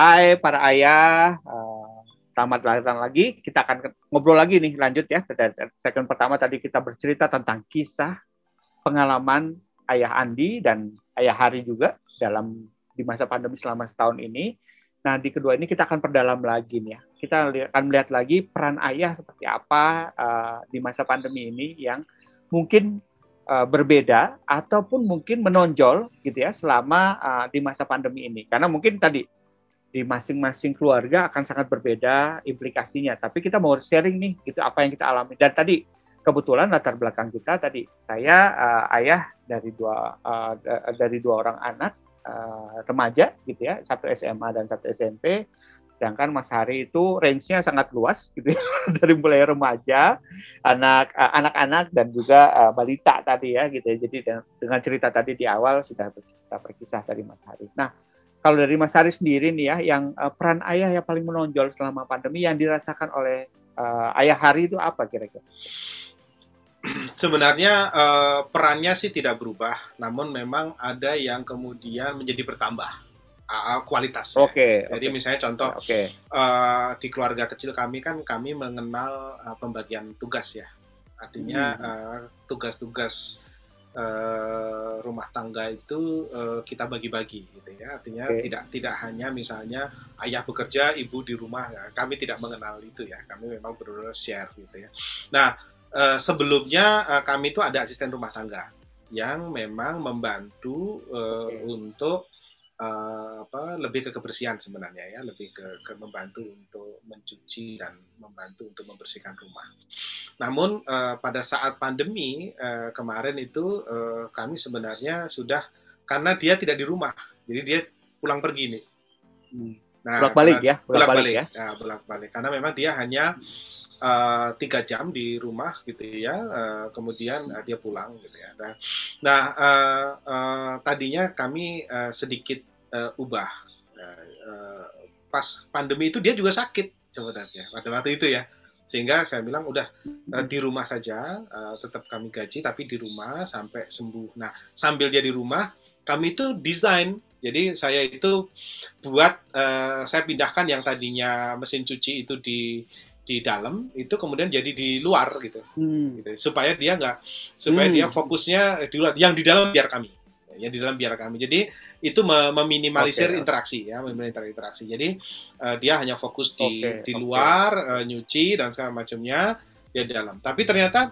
Hai para ayah, uh, selamat datang lagi. Kita akan ngobrol lagi nih, lanjut ya. Segmen pertama tadi kita bercerita tentang kisah pengalaman ayah Andi dan ayah Hari juga dalam di masa pandemi selama setahun ini. Nah, di kedua ini kita akan perdalam lagi nih ya. Kita akan melihat lagi peran ayah seperti apa uh, di masa pandemi ini yang mungkin uh, berbeda ataupun mungkin menonjol gitu ya selama uh, di masa pandemi ini. Karena mungkin tadi di masing-masing keluarga akan sangat berbeda implikasinya. Tapi kita mau sharing nih gitu apa yang kita alami. Dan tadi kebetulan latar belakang kita tadi saya uh, ayah dari dua uh, dari dua orang anak uh, remaja gitu ya, satu SMA dan satu SMP. Sedangkan Mas Hari itu range-nya sangat luas gitu ya, dari mulai remaja, anak anak-anak dan juga uh, balita tadi ya gitu ya. Jadi dengan cerita tadi di awal sudah kita berkisah dari Mas Hari. Nah, kalau dari Mas Hari sendiri nih ya, yang uh, peran ayah yang paling menonjol selama pandemi yang dirasakan oleh uh, ayah Hari itu apa kira-kira? sebenarnya uh, perannya sih tidak berubah, namun memang ada yang kemudian menjadi bertambah uh, kualitas. Oke. Okay, Jadi okay. misalnya contoh okay. uh, di keluarga kecil kami kan kami mengenal uh, pembagian tugas ya, artinya tugas-tugas hmm. uh, uh, rumah tangga itu uh, kita bagi-bagi gitu ya, artinya okay. tidak tidak hanya misalnya ayah bekerja, ibu di rumah, ya. kami tidak mengenal itu ya, kami memang benar-benar share gitu ya. Nah uh, sebelumnya uh, kami itu ada asisten rumah tangga yang memang membantu uh, okay. untuk uh, apa lebih ke kebersihan sebenarnya ya lebih ke, ke membantu untuk mencuci dan membantu untuk membersihkan rumah. Namun uh, pada saat pandemi uh, kemarin itu uh, kami sebenarnya sudah karena dia tidak di rumah jadi dia pulang pergi nih. Hmm. Nah, bolak balik ya, bolak balik, ya. ya bolak balik karena memang dia hanya Eh, tiga uh, jam di rumah gitu ya uh, kemudian uh, dia pulang gitu ya nah, nah uh, uh, tadinya kami uh, sedikit uh, ubah uh, uh, pas pandemi itu dia juga sakit sebenarnya pada waktu itu ya sehingga saya bilang udah uh, di rumah saja uh, tetap kami gaji tapi di rumah sampai sembuh nah sambil dia di rumah kami itu desain jadi saya itu buat uh, saya pindahkan yang tadinya mesin cuci itu di di dalam itu kemudian jadi di luar gitu, hmm. gitu. supaya dia nggak supaya hmm. dia fokusnya di luar yang di dalam biar kami yang di dalam biar kami jadi itu meminimalisir okay. interaksi ya meminimalisir interaksi jadi uh, dia hanya fokus di okay. di luar okay. uh, eh, nyuci dan segala macamnya dia di dalam tapi ternyata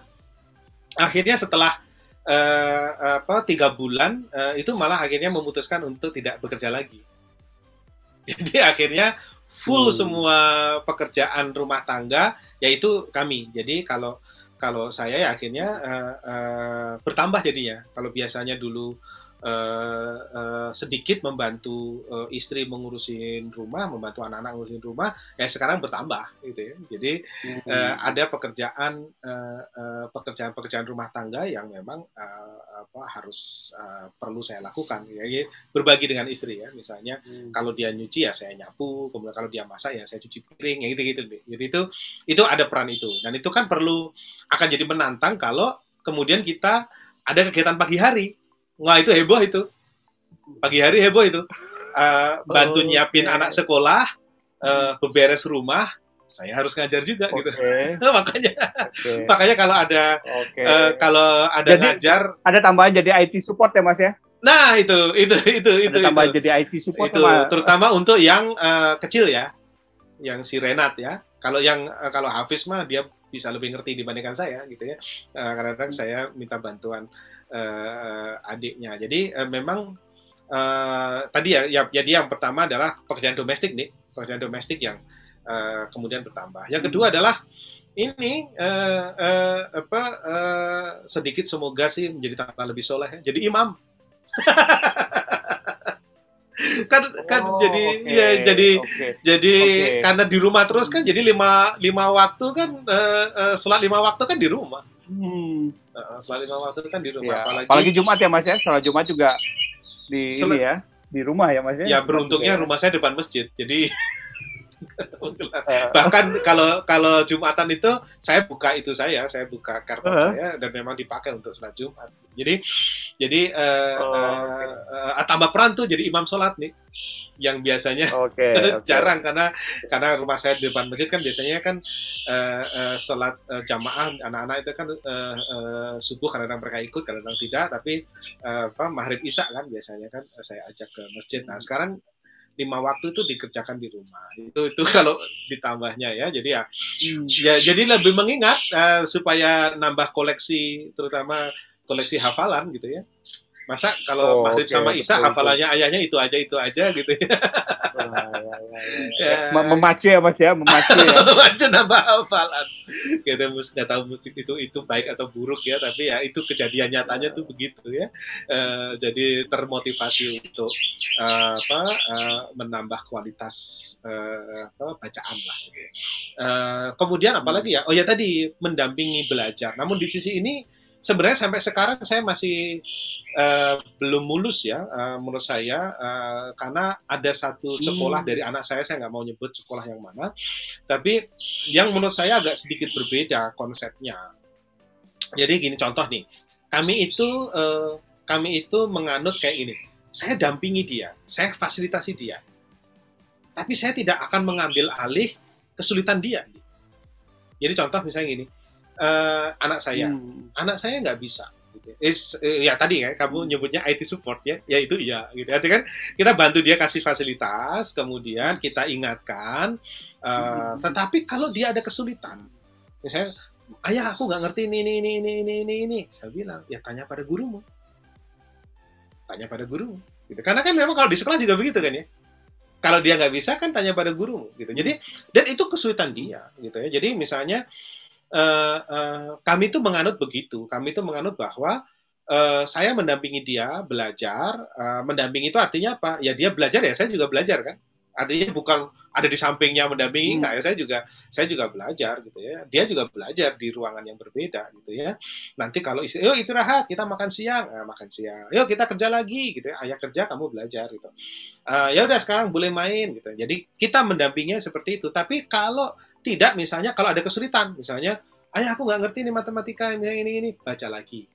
akhirnya setelah uh, apa tiga bulan uh, itu malah akhirnya memutuskan untuk tidak bekerja lagi jadi akhirnya full hmm. semua pekerjaan rumah tangga yaitu kami. Jadi kalau kalau saya ya akhirnya uh, uh, bertambah jadinya. Kalau biasanya dulu uh, uh, sedikit membantu uh, istri mengurusin rumah, membantu anak-anak mengurusin rumah, ya sekarang bertambah gitu ya. Jadi hmm. uh, ada pekerjaan uh, uh, pekerjaan-pekerjaan rumah tangga yang memang uh, apa harus uh, perlu saya lakukan. Ya, ya, berbagi dengan istri ya, misalnya hmm. kalau dia nyuci ya saya nyapu, kemudian kalau dia masak ya saya cuci piring, ya gitu-gitu. Jadi itu itu ada peran itu dan itu kan perlu akan jadi menantang kalau kemudian kita ada kegiatan pagi hari Wah itu heboh itu. Pagi hari heboh itu. Uh, bantu oh, nyiapin okay. anak sekolah, uh, beberes rumah, saya harus ngajar juga okay. gitu. makanya okay. makanya kalau ada okay. uh, eh, kalau ada jadi, ngajar ada tambahan jadi IT support ya Mas ya. Nah, itu itu itu ada itu tambahan itu. jadi IT support itu sama, terutama untuk yang uh, kecil ya. Yang si Renat ya. Kalau yang uh, kalau Hafiz mah dia bisa lebih ngerti dibandingkan saya gitu ya. Uh, karena kadang saya minta bantuan uh, adiknya. Jadi uh, memang uh, tadi ya, ya, jadi yang pertama adalah pekerjaan domestik nih, pekerjaan domestik yang uh, kemudian bertambah. Yang kedua hmm. adalah ini uh, uh, apa uh, sedikit semoga sih menjadi tambah lebih soleh. Ya. Jadi imam. kan kan oh, jadi okay, ya jadi okay, jadi okay. karena di rumah terus kan jadi lima lima waktu kan uh, uh, sholat lima waktu kan di rumah Hmm. Uh, setelah lima waktu kan di rumah. Ya, apalagi, apalagi Jumat ya Mas ya. Sholat Jumat juga di ini ya di rumah ya Mas ya. Ya beruntungnya ya. rumah saya depan masjid. Jadi bahkan kalau kalau Jumatan itu saya buka itu saya, saya buka karpet uh -huh. saya dan memang dipakai untuk sholat Jumat. Jadi jadi uh, oh, uh, uh, tambah peran tuh jadi imam sholat nih. Yang biasanya okay, okay. jarang karena karena rumah saya di depan masjid kan biasanya kan uh, uh, sholat uh, jamaah anak-anak itu kan uh, uh, subuh kadang-kadang mereka ikut kadang-kadang tidak tapi uh, apa maghrib isya kan biasanya kan saya ajak ke masjid nah sekarang lima waktu itu dikerjakan di rumah itu itu kalau ditambahnya ya jadi ya hmm. ya jadi lebih mengingat uh, supaya nambah koleksi terutama koleksi hafalan gitu ya Masa kalau oh, Maghrib okay, sama Isa hafalannya ayahnya itu aja itu aja gitu ya. Oh, ya, ya, ya. ya. Memacu ya Mas ya, memacu ya. memacu nambah hafalan. Kita mesti nggak tahu musik itu itu baik atau buruk ya, tapi ya itu kejadian nyatanya tuh begitu ya. Uh, jadi termotivasi untuk uh, apa uh, menambah kualitas uh, apa, bacaan lah. Uh, kemudian apalagi ya? Oh ya tadi mendampingi belajar. Namun di sisi ini sebenarnya sampai sekarang saya masih uh, belum mulus ya uh, menurut saya uh, karena ada satu sekolah hmm. dari anak saya saya nggak mau nyebut sekolah yang mana tapi yang menurut saya agak sedikit berbeda konsepnya jadi gini contoh nih kami itu uh, kami itu menganut kayak ini saya dampingi dia saya fasilitasi dia tapi saya tidak akan mengambil alih kesulitan dia jadi contoh misalnya gini uh, anak saya. Hmm. anak saya nggak bisa is uh, ya tadi kan kamu nyebutnya IT support ya ya itu ya gitu. Artinya kan kita bantu dia kasih fasilitas kemudian kita ingatkan uh, tetapi kalau dia ada kesulitan misalnya ayah aku nggak ngerti ini ini ini ini ini ini ini. Saya bilang ya tanya pada gurumu. Tanya pada gurumu gitu. Karena kan memang kalau di sekolah juga begitu kan ya. Kalau dia nggak bisa kan tanya pada gurumu gitu. Jadi dan itu kesulitan dia gitu ya. Jadi misalnya uh, uh, kami itu menganut begitu. Kami itu menganut bahwa uh, saya mendampingi dia belajar. Uh, mendampingi itu artinya apa? Ya dia belajar ya saya juga belajar kan. Artinya bukan ada di sampingnya mendampingi hmm. enggak ya saya juga saya juga belajar gitu ya. Dia juga belajar di ruangan yang berbeda gitu ya. Nanti kalau isi, yuk istirahat kita makan siang, nah, makan siang. Yuk kita kerja lagi gitu ya. Ayah kerja kamu belajar gitu. Uh, ya udah sekarang boleh main gitu. Jadi kita mendampinginya seperti itu. Tapi kalau tidak misalnya kalau ada kesulitan, misalnya, ayah aku nggak ngerti nih matematika, ini, ini, ini, baca lagi.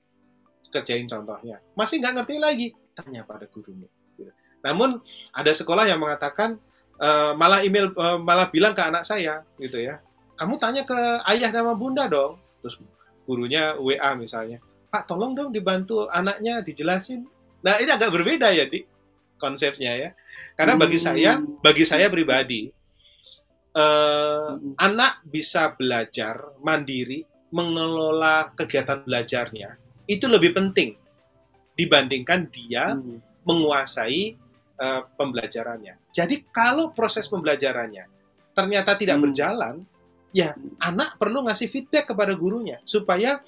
Kerjain contohnya. Masih nggak ngerti lagi, tanya pada gurumu. Gitu. Namun ada sekolah yang mengatakan, uh, malah email, uh, malah bilang ke anak saya, gitu ya, kamu tanya ke ayah nama bunda dong. Terus gurunya WA misalnya, Pak tolong dong dibantu anaknya dijelasin. Nah ini agak berbeda ya, di konsepnya ya. Karena bagi saya, bagi saya pribadi, uh, anak bisa belajar mandiri, mengelola kegiatan belajarnya itu lebih penting dibandingkan dia hmm. menguasai uh, pembelajarannya. Jadi kalau proses pembelajarannya ternyata tidak hmm. berjalan, ya anak perlu ngasih feedback kepada gurunya supaya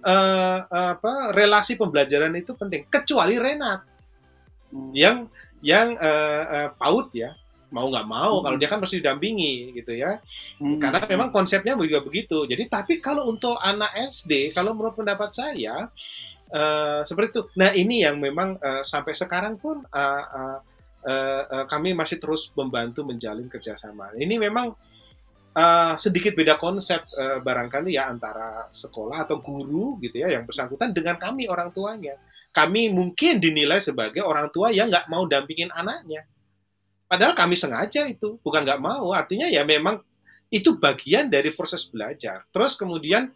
uh, apa relasi pembelajaran itu penting. Kecuali Renat hmm. yang yang uh, uh, PAUD ya, mau nggak mau hmm. kalau dia kan harus didampingi gitu ya. Hmm. karena memang konsepnya juga begitu. Jadi tapi kalau untuk anak SD kalau menurut pendapat saya uh, seperti itu. Nah ini yang memang uh, sampai sekarang pun uh, uh, uh, uh, kami masih terus membantu menjalin kerjasama. Ini memang uh, sedikit beda konsep uh, barangkali ya antara sekolah atau guru gitu ya yang bersangkutan dengan kami orang tuanya. Kami mungkin dinilai sebagai orang tua yang nggak mau dampingin anaknya Padahal kami sengaja itu, bukan nggak mau. Artinya ya memang itu bagian dari proses belajar. Terus kemudian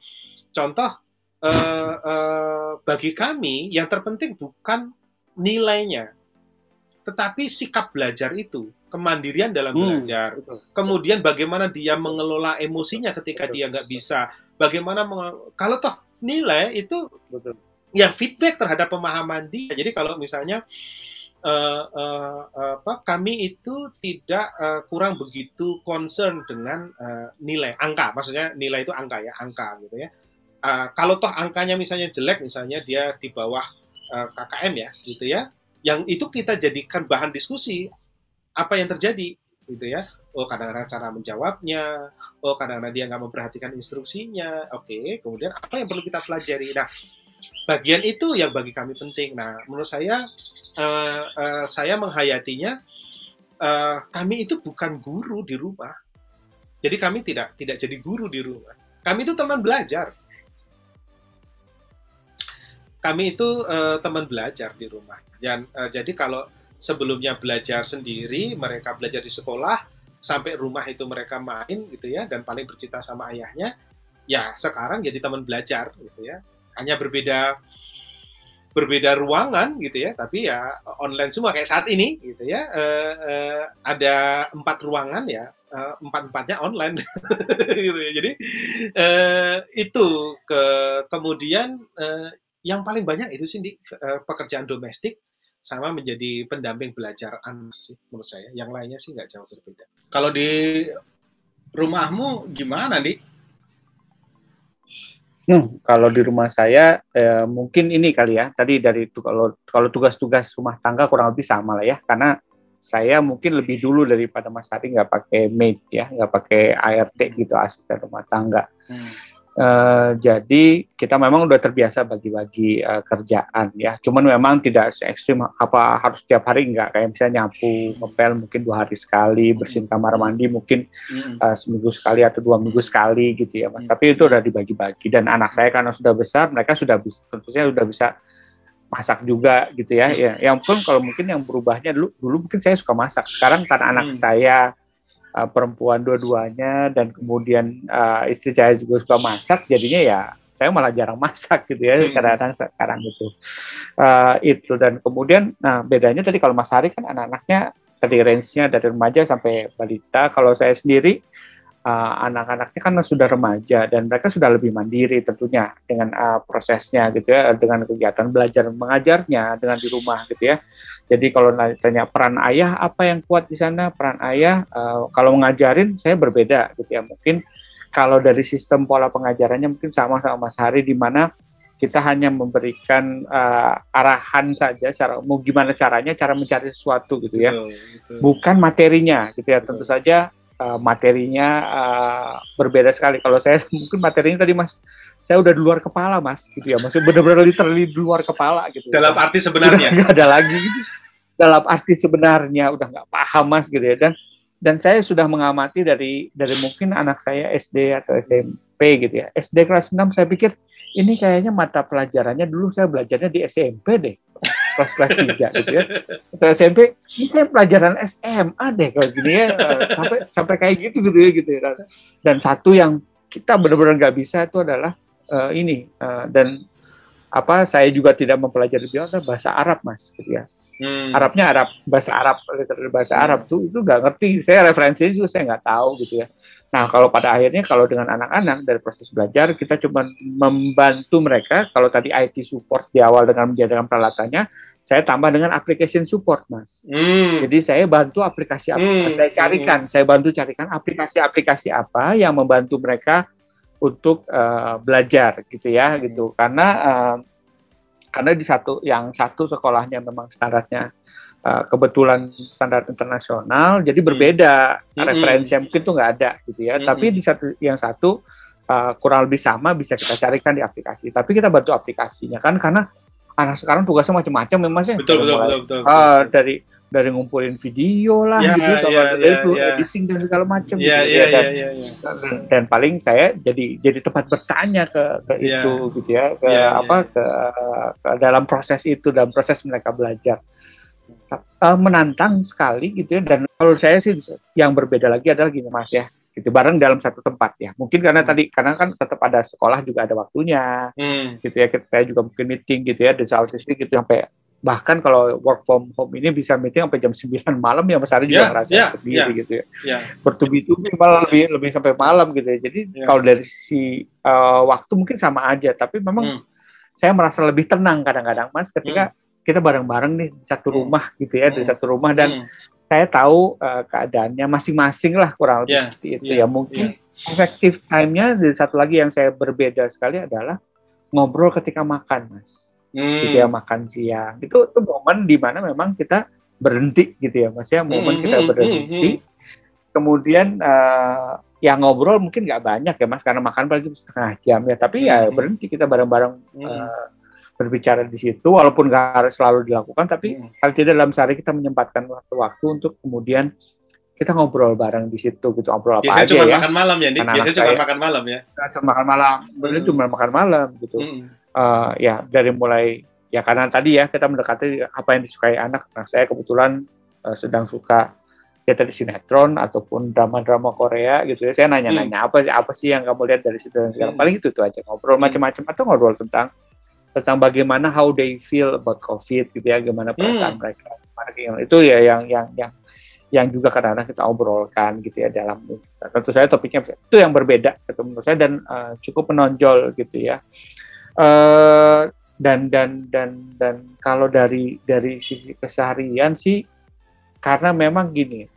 contoh eh, eh, bagi kami yang terpenting bukan nilainya, tetapi sikap belajar itu, kemandirian dalam hmm, belajar. Betul. Kemudian bagaimana dia mengelola emosinya ketika dia nggak bisa. Bagaimana kalau toh nilai itu betul. ya feedback terhadap pemahaman dia. Jadi kalau misalnya uh, uh, apa kami itu tidak uh, kurang begitu concern dengan uh, nilai angka. Maksudnya nilai itu angka ya angka gitu ya. Uh, kalau toh angkanya misalnya jelek misalnya dia di bawah uh, KKM ya gitu ya. Yang itu kita jadikan bahan diskusi apa yang terjadi gitu ya. Oh kadang-kadang cara menjawabnya oh kadang-kadang dia nggak memperhatikan instruksinya. Oke okay. kemudian apa yang perlu kita pelajari? Nah bagian itu yang bagi kami penting. Nah menurut saya uh, saya menghayatinya uh, kami itu bukan guru di rumah. Jadi kami tidak tidak jadi guru di rumah. Kami itu teman belajar. Kami itu uh, teman belajar di rumah. Dan uh, jadi kalau sebelumnya belajar sendiri, mereka belajar di sekolah, sampai rumah itu mereka main gitu ya, dan paling bercita sama ayahnya, ya sekarang jadi teman belajar gitu ya. Hanya berbeda berbeda ruangan gitu ya, tapi ya online semua kayak saat ini gitu ya. Uh, uh, ada empat ruangan ya, uh, empat-empatnya online gitu ya. Jadi uh, itu ke kemudian uh, yang paling banyak itu sih di uh, pekerjaan domestik sama menjadi pendamping belajar anak sih menurut saya. Yang lainnya sih nggak jauh berbeda. Kalau di rumahmu gimana nih? Hmm, kalau di rumah saya eh, mungkin ini kali ya. Tadi dari kalau kalau tugas-tugas rumah tangga kurang lebih sama lah ya. Karena saya mungkin lebih dulu daripada Mas Hari nggak pakai maid ya, nggak pakai ART gitu asisten rumah tangga. Hmm. Uh, jadi kita memang udah terbiasa bagi-bagi uh, kerjaan ya. Cuman memang tidak se ekstrim apa harus tiap hari enggak kayak misalnya nyapu, ngepel mungkin dua hari sekali, bersihin kamar mandi mungkin uh, seminggu sekali atau dua minggu sekali gitu ya mas. Tapi itu udah dibagi-bagi dan anak saya karena sudah besar mereka sudah bisa tentunya sudah bisa masak juga gitu ya. Ya, yang pun kalau mungkin yang berubahnya dulu dulu mungkin saya suka masak. Sekarang karena anak hmm. saya uh, perempuan dua-duanya dan kemudian uh, istri saya juga suka masak jadinya ya saya malah jarang masak gitu ya hmm. kadang-kadang sekarang itu uh, itu dan kemudian nah bedanya tadi kalau Mas Hari kan anak-anaknya tadi range-nya dari remaja sampai balita kalau saya sendiri uh, anak-anaknya kan sudah remaja dan mereka sudah lebih mandiri tentunya dengan uh, prosesnya gitu ya dengan kegiatan belajar mengajarnya dengan di rumah gitu ya. Jadi kalau tanya peran ayah apa yang kuat di sana? Peran ayah uh, kalau mengajarin saya berbeda gitu ya. Mungkin kalau dari sistem pola pengajarannya mungkin sama sama Mas Hari di mana kita hanya memberikan uh, arahan saja cara mau gimana caranya cara mencari sesuatu gitu ya. Betul, betul. bukan materinya gitu ya. Tentu saja uh, materinya uh, berbeda sekali. Kalau saya mungkin materinya tadi mas, saya udah di luar kepala mas, gitu ya, masih benar-benar literally di luar kepala gitu. Dalam arti sebenarnya? Nggak ada lagi. Gitu. Dalam arti sebenarnya udah nggak paham mas gitu ya dan dan saya sudah mengamati dari dari mungkin anak saya SD atau SMP gitu ya. SD kelas 6 saya pikir ini kayaknya mata pelajarannya dulu saya belajarnya di SMP deh kelas kelas tiga gitu ya. Atau SMP ini kayak pelajaran SMA deh kalau gini ya. Sampai sampai kayak gitu gitu ya gitu ya. Dan satu yang kita benar-benar nggak bisa itu adalah uh, ini uh, dan apa saya juga tidak mempelajari biasa bahasa Arab mas gitu ya. Hmm. Arabnya Arab bahasa Arab bahasa hmm. Arab tuh itu nggak ngerti. Saya referensinya juga saya nggak tahu gitu ya Nah, kalau pada akhirnya kalau dengan anak-anak dari proses belajar kita cuma membantu mereka. Kalau tadi IT support di awal dengan menjadikan peralatannya, saya tambah dengan application support, Mas. Hmm. Jadi saya bantu aplikasi apa? Hmm. Saya carikan, hmm. saya bantu carikan aplikasi-aplikasi apa yang membantu mereka untuk uh, belajar gitu ya, gitu. Karena uh, karena di satu yang satu sekolahnya memang standarnya uh, kebetulan standar internasional, jadi berbeda hmm. referensi yang mungkin tuh nggak ada gitu ya. Hmm. Tapi di satu yang satu uh, kurang lebih sama bisa kita carikan di aplikasi. Tapi kita bantu aplikasinya kan karena anak sekarang tugasnya macam-macam memang sih. Betul betul, betul betul betul. Uh, dari dari ngumpulin video lah ya, gitu sama ya, ya, ya. editing dan segala macam ya, gitu ya, ya, dan, ya, ya, ya. Dan, dan paling saya jadi jadi tempat bertanya ke, ke ya. itu gitu ya ke ya, apa ya. Ke, ke dalam proses itu dalam proses mereka belajar uh, menantang sekali gitu ya dan kalau saya sih yang berbeda lagi adalah gini mas ya gitu bareng dalam satu tempat ya mungkin karena tadi karena kan tetap ada sekolah juga ada waktunya hmm. gitu ya saya juga mungkin meeting gitu ya di soal sisi gitu sampai bahkan kalau work from home ini bisa meeting sampai jam 9 malam ya Mas Ari juga merasa yeah, sendiri yeah, gitu ya. Yeah. Bertubi-tubi malah lebih lebih sampai malam gitu ya. Jadi yeah. kalau dari si uh, waktu mungkin sama aja tapi memang hmm. saya merasa lebih tenang kadang-kadang Mas ketika hmm kita bareng-bareng nih di satu hmm. rumah gitu ya, hmm. di satu rumah dan hmm. saya tahu uh, keadaannya masing-masing lah kurang lebih yeah. seperti itu yeah. ya. Mungkin yeah. efektif time-nya dan satu lagi yang saya berbeda sekali adalah ngobrol ketika makan, Mas. Hmm. Ketika makan siang. Itu itu momen di mana memang kita berhenti gitu ya, Mas ya. Momen hmm. kita hmm, berhenti. Hmm. Kemudian uh, ya ngobrol mungkin nggak banyak ya Mas karena makan paling setengah jam ya, tapi ya berhenti kita bareng-bareng hmm. uh, berbicara di situ walaupun nggak harus selalu dilakukan tapi hmm. kalau tidak dalam sehari kita menyempatkan waktu-waktu untuk kemudian kita ngobrol bareng di situ gitu ngobrol apa biasanya aja cuma ya makan malam ya biasanya cuma makan malam ya cuma makan malam hmm. cuma makan malam gitu hmm. uh, ya dari mulai ya karena tadi ya kita mendekati apa yang disukai anak. Nah saya kebetulan uh, sedang suka ya tadi sinetron ataupun drama-drama Korea gitu ya. Saya nanya-nanya hmm. apa sih apa sih yang kamu lihat dari situ dan sekarang. Hmm. Paling itu tuh aja ngobrol hmm. macam-macam atau ngobrol tentang tentang bagaimana how they feel about COVID gitu ya, gimana perasaan hmm. mereka. Itu ya yang yang yang yang juga kadang-kadang kita obrolkan gitu ya dalam tentu saya topiknya itu yang berbeda gitu menurut saya dan uh, cukup menonjol gitu ya uh, dan dan dan dan kalau dari dari sisi keseharian sih karena memang gini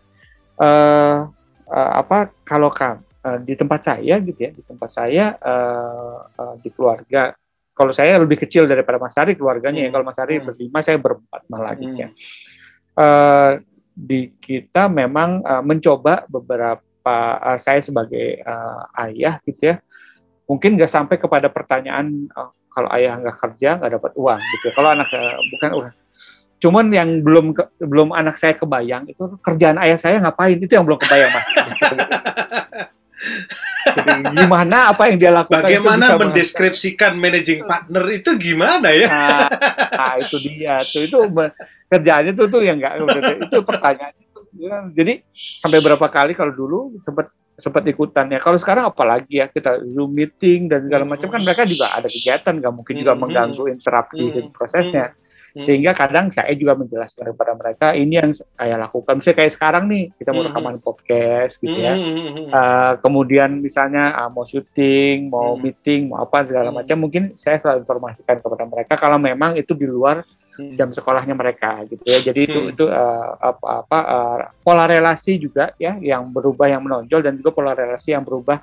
uh, uh, apa kalau kan uh, di tempat saya gitu ya di tempat saya uh, uh, di keluarga kalau saya lebih kecil daripada Mas Ari keluarganya ya. hmm. ya kalau Mas Ari hmm. berlima saya berempat malah gitu ya uh, di kita memang uh, mencoba beberapa uh, saya sebagai uh, ayah gitu ya mungkin nggak sampai kepada pertanyaan uh, kalau ayah nggak kerja nggak dapat uang gitu ya. kalau anak uh, bukan uang cuman yang belum ke, belum anak saya kebayang itu kerjaan ayah saya ngapain itu yang belum kebayang mas gimana apa yang dia lakukan bagaimana mendeskripsikan managing partner itu gimana ya? Nah, nah itu dia tuh itu kerjaannya tuh tuh yang enggak itu pertanyaannya tuh jadi sampai berapa kali kalau dulu sempat sempat ikutan ya kalau sekarang apalagi ya kita zoom meeting dan segala macam kan mereka juga ada kegiatan nggak mungkin juga mengganggu interupsi prosesnya sehingga kadang saya juga menjelaskan kepada mereka ini yang saya lakukan misalnya kayak sekarang nih kita mau rekaman podcast gitu ya uh, kemudian misalnya uh, mau syuting mau meeting mau apa segala macam mungkin saya selalu informasikan kepada mereka kalau memang itu di luar Hmm. jam sekolahnya mereka gitu ya. Jadi itu hmm. itu uh, apa apa uh, pola relasi juga ya yang berubah yang menonjol dan juga pola relasi yang berubah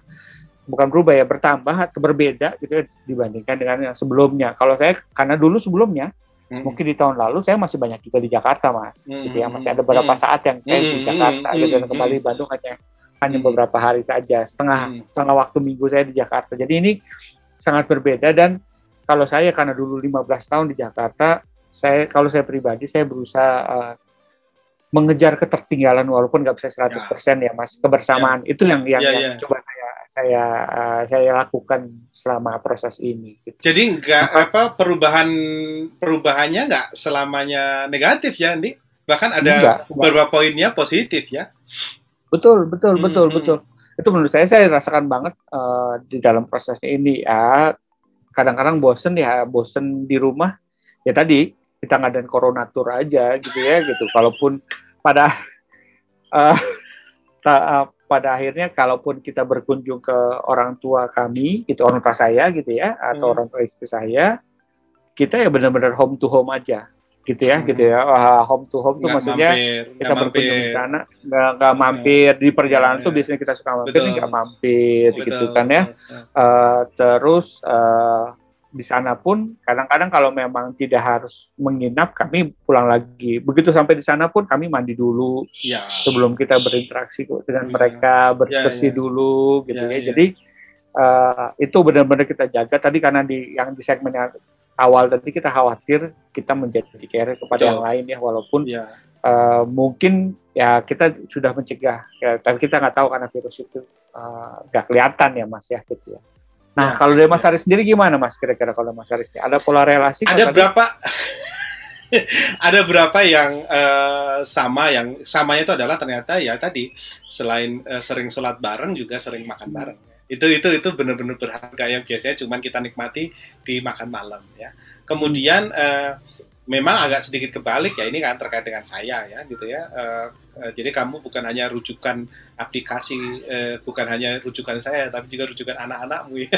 bukan berubah ya bertambah atau berbeda gitu ya, dibandingkan dengan yang sebelumnya. Kalau saya karena dulu sebelumnya mungkin di tahun lalu saya masih banyak juga di Jakarta mas, hmm. gitu ya masih ada beberapa hmm. saat yang saya di Jakarta hmm. gitu dan kembali di Bandung hanya hanya beberapa hari saja setengah hmm. setengah waktu minggu saya di Jakarta. Jadi ini sangat berbeda dan kalau saya karena dulu 15 tahun di Jakarta saya kalau saya pribadi saya berusaha uh, mengejar ketertinggalan walaupun nggak bisa 100% ya, ya Mas kebersamaan ya. itu yang yang, ya, yang ya. coba saya saya uh, saya lakukan selama proses ini. Gitu. Jadi nggak apa perubahan perubahannya nggak selamanya negatif ya, Andi? Bahkan ada enggak, beberapa poinnya positif ya. Betul betul hmm, betul hmm. betul. Itu menurut saya saya rasakan banget uh, di dalam prosesnya ini ya. Kadang-kadang bosen ya bosen di rumah ya tadi kita ngadain corona tour aja gitu ya gitu. Kalaupun pada uh, ta, uh, pada akhirnya kalaupun kita berkunjung ke orang tua kami, gitu orang tua saya gitu ya, atau hmm. orang tua istri saya, kita ya benar-benar home to home aja gitu ya, hmm. gitu ya. Uh, home to home tuh maksudnya mampir, kita berkunjung di sana, nggak nggak iya. mampir di perjalanan ya, tuh biasanya kita suka mampir, nggak mampir betul, gitu kan ya. Uh, terus uh, di sana pun kadang-kadang kalau memang tidak harus menginap kami pulang lagi begitu sampai di sana pun kami mandi dulu ya. sebelum kita berinteraksi dengan ya. mereka bersih ya, ya. dulu gitu ya, ya. ya. jadi uh, itu benar-benar kita jaga tadi karena di yang di segmen awal tadi kita khawatir kita menjadi carrier kepada Betul. yang lain ya walaupun ya. Uh, mungkin ya kita sudah mencegah ya, tapi kita nggak tahu karena virus itu uh, nggak kelihatan ya mas ya gitu ya Nah, ya, kalau dari Mas. Aris sendiri gimana Mas kira-kira kalau Mas Aris? Ada pola relasi? Ada berapa? ada berapa yang uh, sama yang samanya itu adalah ternyata ya tadi selain uh, sering sholat bareng juga sering makan bareng. Itu itu itu benar-benar berharga yang biasanya cuma kita nikmati di makan malam ya. Kemudian uh, memang agak sedikit kebalik ya ini kan terkait dengan saya ya gitu ya. Uh, uh, jadi kamu bukan hanya rujukan aplikasi, uh, bukan hanya rujukan saya, tapi juga rujukan anak-anakmu ya.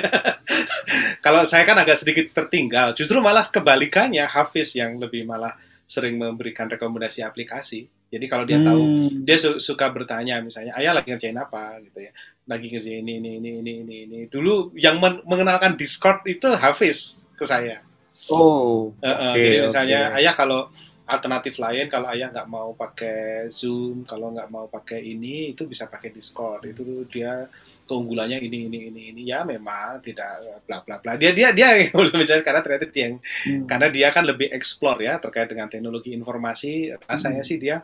Kalau saya kan agak sedikit tertinggal, justru malah kebalikannya Hafiz yang lebih malah sering memberikan rekomendasi aplikasi. Jadi kalau dia hmm. tahu, dia su suka bertanya misalnya, ayah lagi ngerjain apa gitu ya, lagi ngerjain ini ini ini ini ini. ini. Dulu yang men mengenalkan Discord itu Hafiz ke saya Oh. Uh, uh, okay, jadi misalnya okay. ayah kalau alternatif lain kalau ayah nggak mau pakai Zoom, kalau nggak mau pakai ini itu bisa pakai Discord. Itu dia keunggulannya ini ini ini ini ya memang tidak bla bla bla. Dia dia dia belum menjelaskan karena ternyata dia yang hmm. karena dia kan lebih explore ya terkait dengan teknologi informasi. Rasanya hmm. sih dia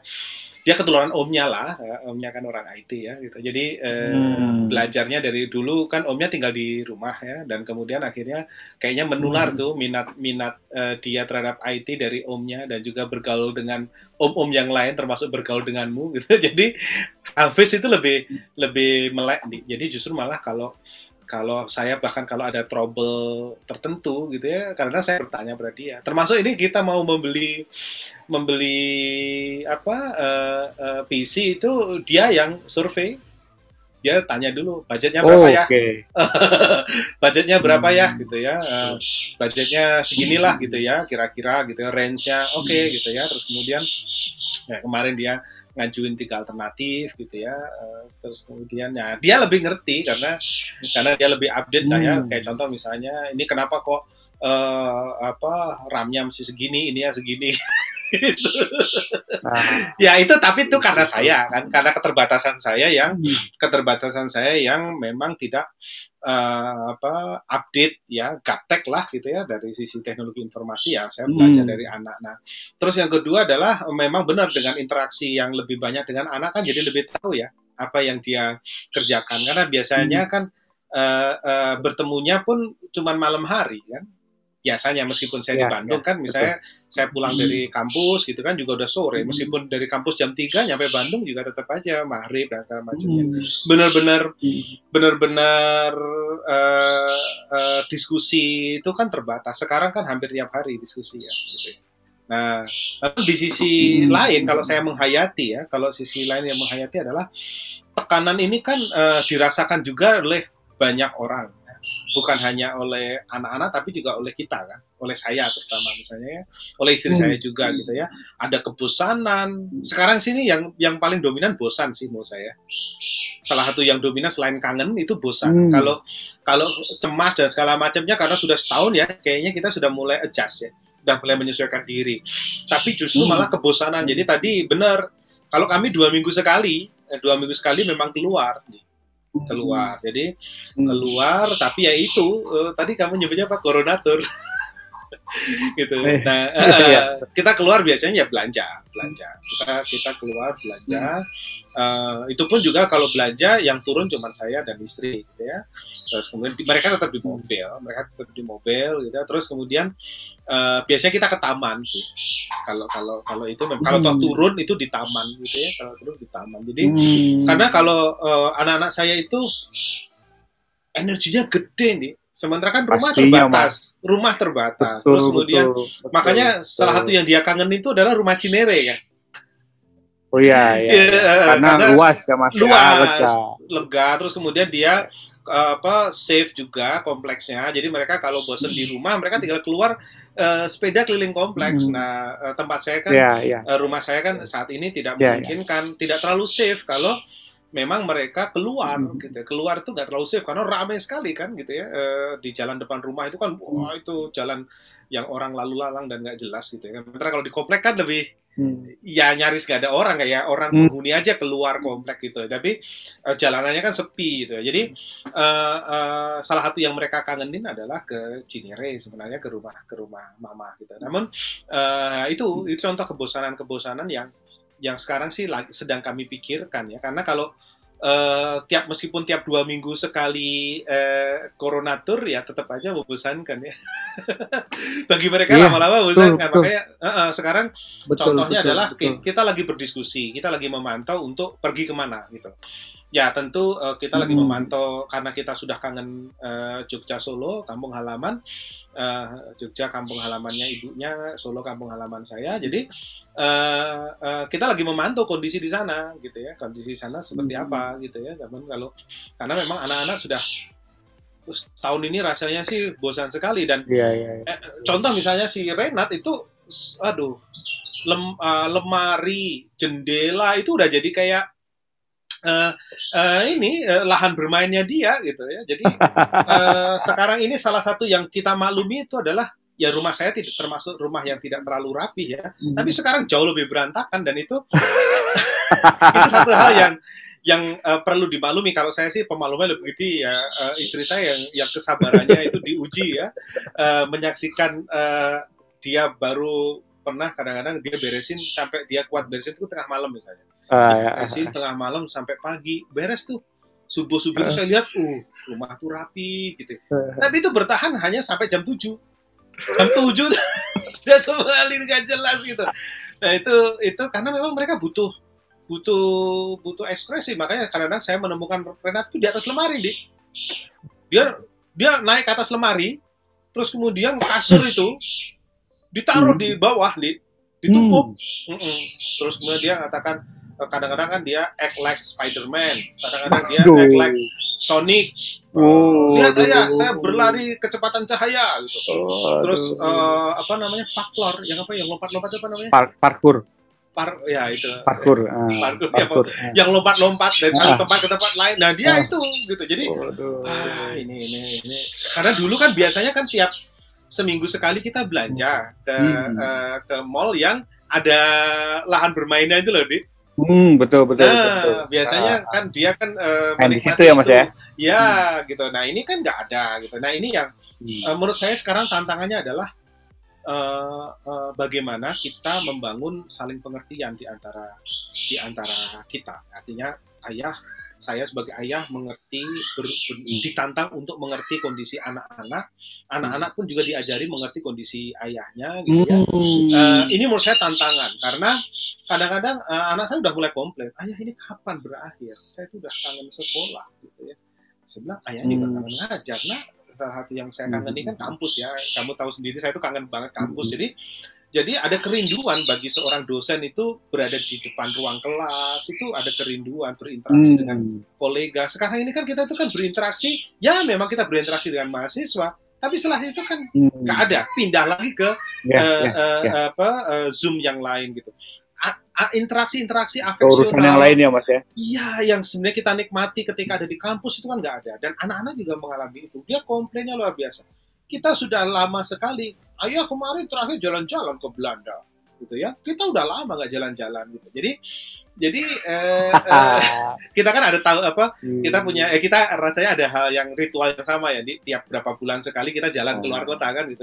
dia ketularan omnya lah, ya, omnya kan orang IT ya gitu. Jadi eh, hmm. belajarnya dari dulu kan omnya tinggal di rumah ya dan kemudian akhirnya kayaknya menular hmm. tuh minat minat uh, dia terhadap IT dari omnya dan juga bergaul dengan om-om yang lain termasuk bergaul denganmu gitu. Jadi Hafiz itu lebih lebih melek nih. Jadi justru malah kalau kalau saya bahkan kalau ada trouble tertentu gitu ya karena saya bertanya pada dia termasuk ini kita mau membeli membeli apa uh, uh, PC itu dia yang survei dia tanya dulu budgetnya berapa oh, ya okay. budgetnya berapa ya? hmm. ya gitu ya uh, budgetnya seginilah gitu ya kira-kira gitu ya range-nya oke okay, gitu ya terus kemudian ya kemarin dia ngajuin tiga alternatif gitu ya uh, terus kemudian ya dia lebih ngerti karena karena dia lebih update hmm. lah ya hmm. kayak contoh misalnya ini kenapa kok uh, apa RAM-nya masih segini ini ya segini gitu. Nah. ya itu tapi itu karena saya kan karena keterbatasan saya yang hmm. keterbatasan saya yang memang tidak uh, apa update ya gaptek lah gitu ya dari sisi teknologi informasi ya saya belajar hmm. dari anak. Nah, terus yang kedua adalah memang benar dengan interaksi yang lebih banyak dengan anak kan jadi lebih tahu ya apa yang dia kerjakan karena biasanya hmm. kan uh, uh, bertemunya pun cuma malam hari kan biasanya meskipun saya ya, di Bandung ya, kan misalnya betul. saya pulang hmm. dari kampus gitu kan juga udah sore hmm. meskipun dari kampus jam 3 nyampe Bandung juga tetap aja maghrib dan segala macamnya hmm. benar-benar hmm. benar-benar uh, uh, diskusi itu kan terbatas sekarang kan hampir tiap hari diskusi ya gitu. Nah, di sisi hmm. lain kalau saya menghayati ya, kalau sisi lain yang menghayati adalah tekanan ini kan uh, dirasakan juga oleh banyak orang bukan hanya oleh anak-anak tapi juga oleh kita kan. Oleh saya terutama misalnya ya. Oleh istri hmm. saya juga gitu ya. Ada kebosanan. Sekarang sini yang yang paling dominan bosan sih menurut saya. Salah satu yang dominan selain kangen itu bosan. Hmm. kalau kalau cemas dan segala macamnya karena sudah setahun ya kayaknya kita sudah mulai adjust ya. Sudah mulai menyesuaikan diri. Tapi justru hmm. malah kebosanan. Jadi tadi benar kalau kami dua minggu sekali eh, dua minggu sekali memang keluar keluar. Jadi hmm. keluar tapi ya itu uh, tadi kamu nyebutnya apa koronatur. gitu. Eh, nah, uh, kita keluar biasanya ya belanja, belanja. Kita kita keluar belanja. Uh, itu pun juga kalau belanja yang turun cuma saya dan istri, gitu ya. Terus kemudian mereka tetap di mobil, mereka tetap di mobil, gitu. Ya. Terus kemudian uh, biasanya kita ke taman sih. Kalau kalau kalau itu kalau toh hmm. turun itu di taman, gitu ya. Kalau turun di taman. Jadi hmm. karena kalau uh, anak-anak saya itu energinya gede nih Sementara kan rumah Pastinya, terbatas, mas. rumah terbatas. Betul, Terus kemudian betul, betul, makanya betul. salah satu yang dia kangen itu adalah rumah Cinere ya. Oh iya, iya. ya, karena, karena luas ya mas. Ya, luas, lega. lega. Terus kemudian dia uh, apa safe juga kompleksnya. Jadi mereka kalau bosan di rumah, mereka tinggal keluar uh, sepeda keliling kompleks. Hmm. Nah uh, tempat saya kan, yeah, yeah. Uh, rumah saya kan saat ini tidak yeah, memungkinkan, yeah. tidak terlalu safe kalau memang mereka keluar hmm. gitu ya. keluar itu nggak terlalu safe karena ramai sekali kan gitu ya e, di jalan depan rumah itu kan wah hmm. itu jalan yang orang lalu lalang dan nggak jelas gitu ya sementara kalau di komplek kan lebih hmm. ya nyaris nggak ada orang kayak orang hmm. penghuni aja keluar komplek gitu tapi e, jalanannya kan sepi gitu ya jadi e, e, salah satu yang mereka kangenin adalah ke Cinere sebenarnya ke rumah ke rumah mama gitu namun e, itu itu contoh kebosanan kebosanan yang yang sekarang sih lagi, sedang kami pikirkan ya. Karena kalau uh, tiap meskipun tiap dua minggu sekali uh, koronatur ya tetap aja membosankan ya. Bagi mereka iya, lama-lama membosankan. makanya uh, uh, sekarang betul, contohnya betul, adalah betul. kita lagi berdiskusi kita lagi memantau untuk pergi ke mana gitu Ya tentu uh, kita hmm. lagi memantau karena kita sudah kangen uh, Jogja Solo, kampung halaman. Uh, Jogja kampung halamannya ibunya, Solo kampung halaman saya. Jadi uh, uh, kita lagi memantau kondisi di sana gitu ya. Kondisi di sana seperti hmm. apa gitu ya. Tapi kalau karena memang anak-anak sudah tahun ini rasanya sih bosan sekali dan yeah, yeah, yeah. Eh, contoh misalnya si Renat itu aduh lem, uh, lemari jendela itu udah jadi kayak uh, uh, ini uh, lahan bermainnya dia gitu ya. Jadi uh, sekarang ini salah satu yang kita maklumi itu adalah ya rumah saya tidak termasuk rumah yang tidak terlalu rapi ya. Hmm. Tapi sekarang jauh lebih berantakan dan itu itu satu hal yang yang uh, perlu dimaklumi kalau saya sih pemalumannya lebih gede ya uh, istri saya yang yang kesabarannya itu diuji ya uh, menyaksikan uh, dia baru pernah kadang-kadang dia beresin sampai dia kuat beresin itu tengah malam misalnya. Ah, ya. Tengah malam sampai pagi, beres tuh. Subuh-subuh itu saya lihat, uh, rumah tuh rapi gitu. Tapi itu bertahan hanya sampai jam 7. Jam 7 dia kembali nggak jelas gitu. Nah, itu itu karena memang mereka butuh butuh butuh ekspresi. Makanya kadang-kadang saya menemukan Renat itu di atas lemari, di. Dia dia naik ke atas lemari, terus kemudian kasur itu ditaruh Hmm. di bawah, di ditumpuk. Mm-mm. Terus kemudian dia katakan kadang-kadang kan dia act like Spider-Man, kadang-kadang dia Aduh. act like Sonic. Oh, Lihat aduh. ayah, saya berlari kecepatan cahaya gitu. Oh, Terus aduh. eh, apa namanya paklor, yang apa yang lompat-lompat apa namanya? Par- parkur, Par, ya itu. parkur, ah, Parkur, ya, parkur. ah. Yang lompat-lompat dari satu Ah. tempat ke tempat lain. Nah dia Ah. itu gitu. Jadi Waduh. ah ini ini ini. Karena dulu kan biasanya kan tiap seminggu sekali kita belanja ke Hmm. eh, ke mall yang ada lahan bermainnya itu loh, Dik. Hmm, betul betul. Nah, betul. biasanya Ah, kan dia kan eh, di menikmati situ ya, Mas, itu. ya? Ya, gitu. Nah, ini kan nggak ada gitu. Nah, ini yang hmm. eh, menurut saya sekarang tantangannya adalah eh, eh, bagaimana kita membangun saling pengertian di antara di antara kita. Artinya ayah saya sebagai ayah mengerti ber- ber- ditantang untuk mengerti kondisi anak-anak. Anak-anak pun juga diajari mengerti kondisi ayahnya gitu ya. Hmm. Eh, ini menurut saya tantangan karena kadang-kadang eh, anak saya udah mulai komplain, ayah ini kapan berakhir? Saya tuh udah kangen sekolah gitu ya. Saya bilang ayah juga Hmm. kangen ngajar. Nah, salah satu yang saya kangen ini kan kampus ya. Kamu tahu sendiri saya tuh kangen banget kampus. Hmm. Jadi jadi ada kerinduan bagi seorang dosen itu berada di depan ruang kelas itu ada kerinduan berinteraksi Hmm. dengan kolega. Sekarang ini kan kita itu kan berinteraksi, ya memang kita berinteraksi dengan mahasiswa, tapi setelah itu kan Hmm. nggak ada, pindah lagi ke Ya, eh, ya, eh, ya. apa eh, zoom yang lain gitu. Interaksi-interaksi Urusan yang afeksional, lain ya mas ya. iya yang sebenarnya kita nikmati ketika ada di kampus itu kan nggak ada. Dan anak-anak juga mengalami itu. Dia komplainnya luar biasa. Kita sudah lama sekali. Ayah kemarin terakhir jalan-jalan ke Belanda, gitu ya. Kita udah lama nggak jalan-jalan gitu. Jadi jadi eh, eh, kita kan ada tahu apa kita punya eh, kita rasanya ada hal yang ritual yang sama ya di tiap berapa bulan sekali kita jalan keluar Hmm. kota kan gitu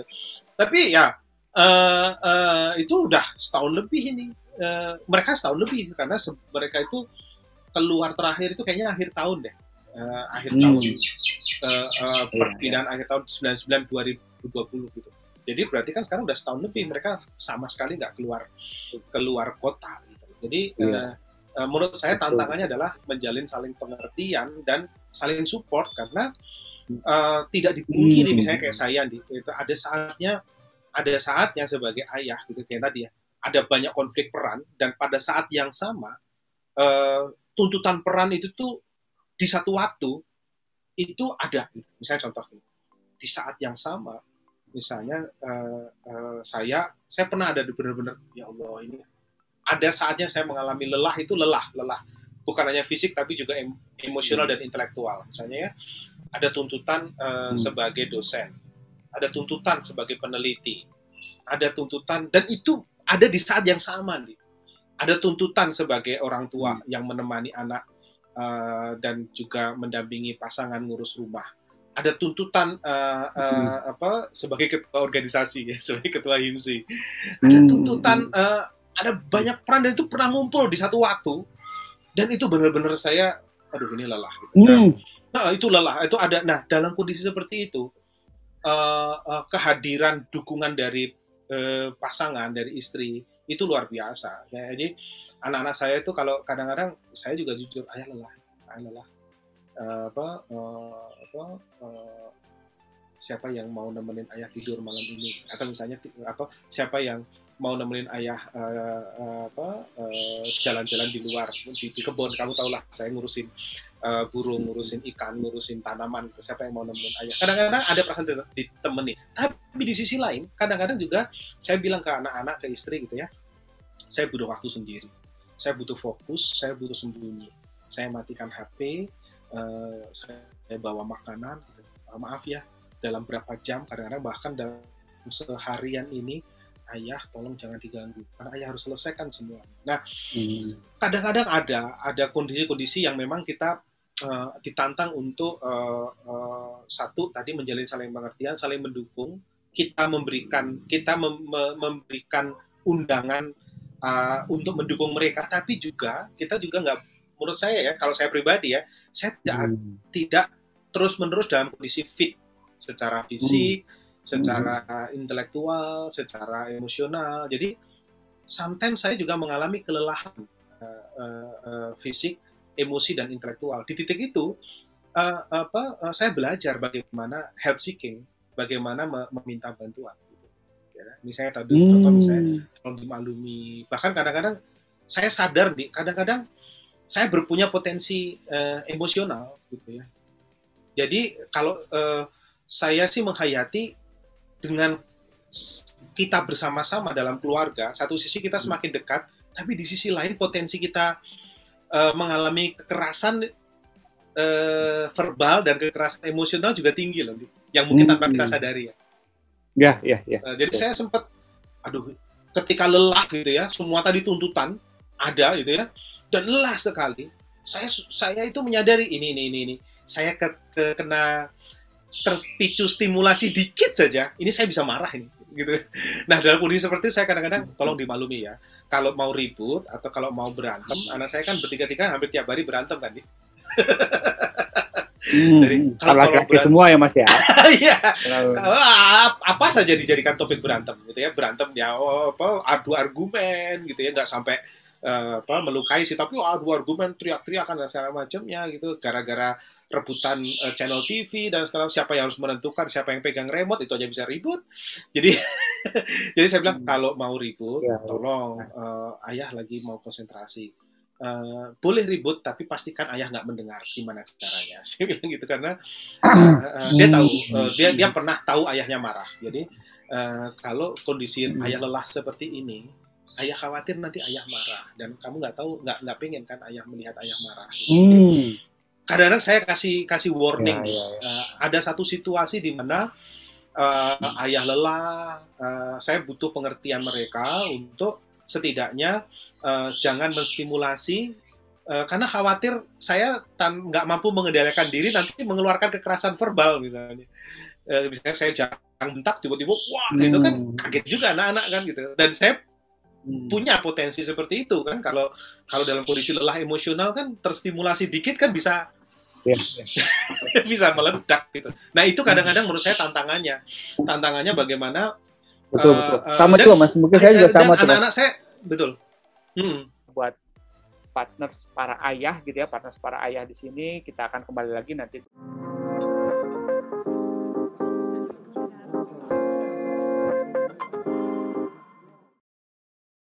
tapi ya eh, eh, itu udah setahun lebih ini Eh, mereka setahun lebih karena mereka itu keluar terakhir itu kayaknya akhir tahun deh Eh, akhir Hmm. tahun Eh, eh, perpindahan akhir tahun 99 2020 gitu jadi berarti kan sekarang udah setahun lebih mereka sama sekali nggak keluar keluar kota gitu jadi Iya. eh, eh, menurut saya Betul. tantangannya adalah menjalin saling pengertian dan saling support karena eh, tidak dipungkiri Hmm. misalnya kayak saya di itu ada saatnya ada saatnya sebagai ayah gitu kayak tadi ya ada banyak konflik peran dan pada saat yang sama eh, tuntutan peran itu tuh di satu waktu itu ada. Gitu. misalnya contoh di saat yang sama misalnya eh, eh, saya saya pernah ada di benar-benar ya Allah ini ada saatnya saya mengalami lelah. Itu lelah lelah. Bukan hanya fisik tapi juga em- emosional dan intelektual. Misalnya ya ada tuntutan eh, Hmm. sebagai dosen. Ada tuntutan sebagai peneliti. Ada tuntutan dan itu ada di saat yang sama nih ada tuntutan sebagai orang tua yang menemani anak eh, dan juga mendampingi pasangan ngurus rumah ada tuntutan eh, eh, apa sebagai ketua organisasi ya sebagai ketua himsi ada Hmm. tuntutan eh, ada banyak peran dan itu pernah ngumpul di satu waktu dan itu benar-benar saya aduh ini lelah gitu. Nah, Hmm. Nah, itu lelah. Itu ada. Nah, dalam kondisi seperti itu, eh, eh, kehadiran dukungan dari eh, pasangan, dari istri itu luar biasa. Ya, jadi anak-anak saya itu kalau kadang-kadang saya juga jujur, ayah lelah, ayah lelah. Eh, apa, eh, apa, eh, siapa yang mau nemenin ayah tidur malam ini? Atau misalnya apa, siapa yang mau nemenin ayah apa eh, jalan-jalan di luar di, di kebun. Kamu tahulah saya ngurusin eh, burung ngurusin ikan ngurusin tanaman. Siapa yang mau nemenin ayah? Kadang-kadang ada perasaan di- ditemani. Tapi di sisi lain kadang-kadang juga saya bilang ke anak-anak ke istri gitu ya saya butuh waktu sendiri. Saya butuh fokus saya butuh sembunyi. Saya matikan HP eh, saya bawa makanan. Gitu. Maaf ya dalam berapa jam kadang-kadang bahkan dalam seharian ini ayah tolong jangan diganggu karena ayah harus selesaikan semua nah Hmm. kadang-kadang ada ada kondisi-kondisi yang memang kita eh, ditantang untuk eh, eh, satu tadi menjalin saling pengertian, saling mendukung, kita memberikan kita mem- me- memberikan undangan uh, untuk mendukung mereka, tapi juga kita juga nggak, menurut saya ya, kalau saya pribadi ya, saya tidak hmm. tidak terus menerus dalam kondisi fit secara fisik, hmm. Secara hmm. intelektual, secara emosional. Jadi sometimes saya juga mengalami kelelahan uh, uh, uh, fisik, emosi dan intelektual. Di titik itu uh, apa uh, saya belajar bagaimana help seeking, bagaimana meminta bantuan ya. misalnya tadi hmm. contoh misalnya kalau dimaklumi bahkan kadang-kadang saya sadar nih kadang-kadang saya berpunya potensi uh, emosional gitu ya jadi kalau uh, saya sih menghayati dengan kita bersama-sama dalam keluarga satu sisi kita semakin dekat tapi di sisi lain potensi kita uh, mengalami kekerasan uh, verbal dan kekerasan emosional juga tinggi loh yang mungkin tanpa kita hmm. sadari ya Ya, ya, ya. Uh, jadi saya sempat, aduh, ketika lelah gitu ya, semua tadi tuntutan ada gitu ya, dan lelah sekali. Saya saya itu menyadari ini ini ini ini. Saya ke, ke kena terpicu stimulasi dikit saja, ini saya bisa marah ini gitu. Nah dalam kondisi seperti itu saya kadang-kadang tolong dimaklumi ya. Kalau mau ribut atau kalau mau berantem, anak saya kan bertiga-tiga hampir tiap hari berantem kan nih. Hmm, Dari kalau laki-laki semua ya Mas ya. Iya. apa saja dijadikan topik berantem gitu ya, berantem ya oh, apa adu argumen gitu ya, nggak sampai uh, apa melukai sih, tapi oh, adu argumen teriak-teriakan dan segala macamnya gitu. Gara-gara rebutan uh, channel TV dan sekarang siapa yang harus menentukan siapa yang pegang remote itu aja bisa ribut. Jadi jadi saya bilang hmm. kalau mau ribut ya, tolong uh, ayah lagi mau konsentrasi. Uh, boleh ribut tapi pastikan ayah nggak mendengar gimana caranya. Saya bilang gitu karena uh, uh, dia tahu uh, dia dia pernah tahu ayahnya marah. Jadi uh, kalau kondisi hmm. ayah lelah seperti ini ayah khawatir nanti ayah marah dan kamu nggak tahu nggak nggak pengen kan ayah melihat ayah marah gitu. hmm. kadang-kadang saya kasih kasih warning ya, ya, ya. Uh, ada satu situasi di mana uh, hmm. ayah lelah uh, saya butuh pengertian mereka untuk setidaknya uh, jangan menstimulasi uh, karena khawatir saya nggak mampu mengendalikan diri nanti mengeluarkan kekerasan verbal misalnya uh, misalnya saya jarang bentak tiba-tiba wah hmm. itu kan kaget juga anak-anak kan gitu dan saya hmm. punya potensi seperti itu kan? Kalau kalau dalam kondisi lelah emosional kan terstimulasi dikit kan bisa yeah, bisa meledak gitu. Nah itu kadang-kadang menurut saya tantangannya, tantangannya bagaimana betul uh, betul. sama uh, juga mas. Mungkin saya juga sama anak-anak saya betul. Hmm. buat partners para ayah gitu ya partners para ayah di sini kita akan kembali lagi nanti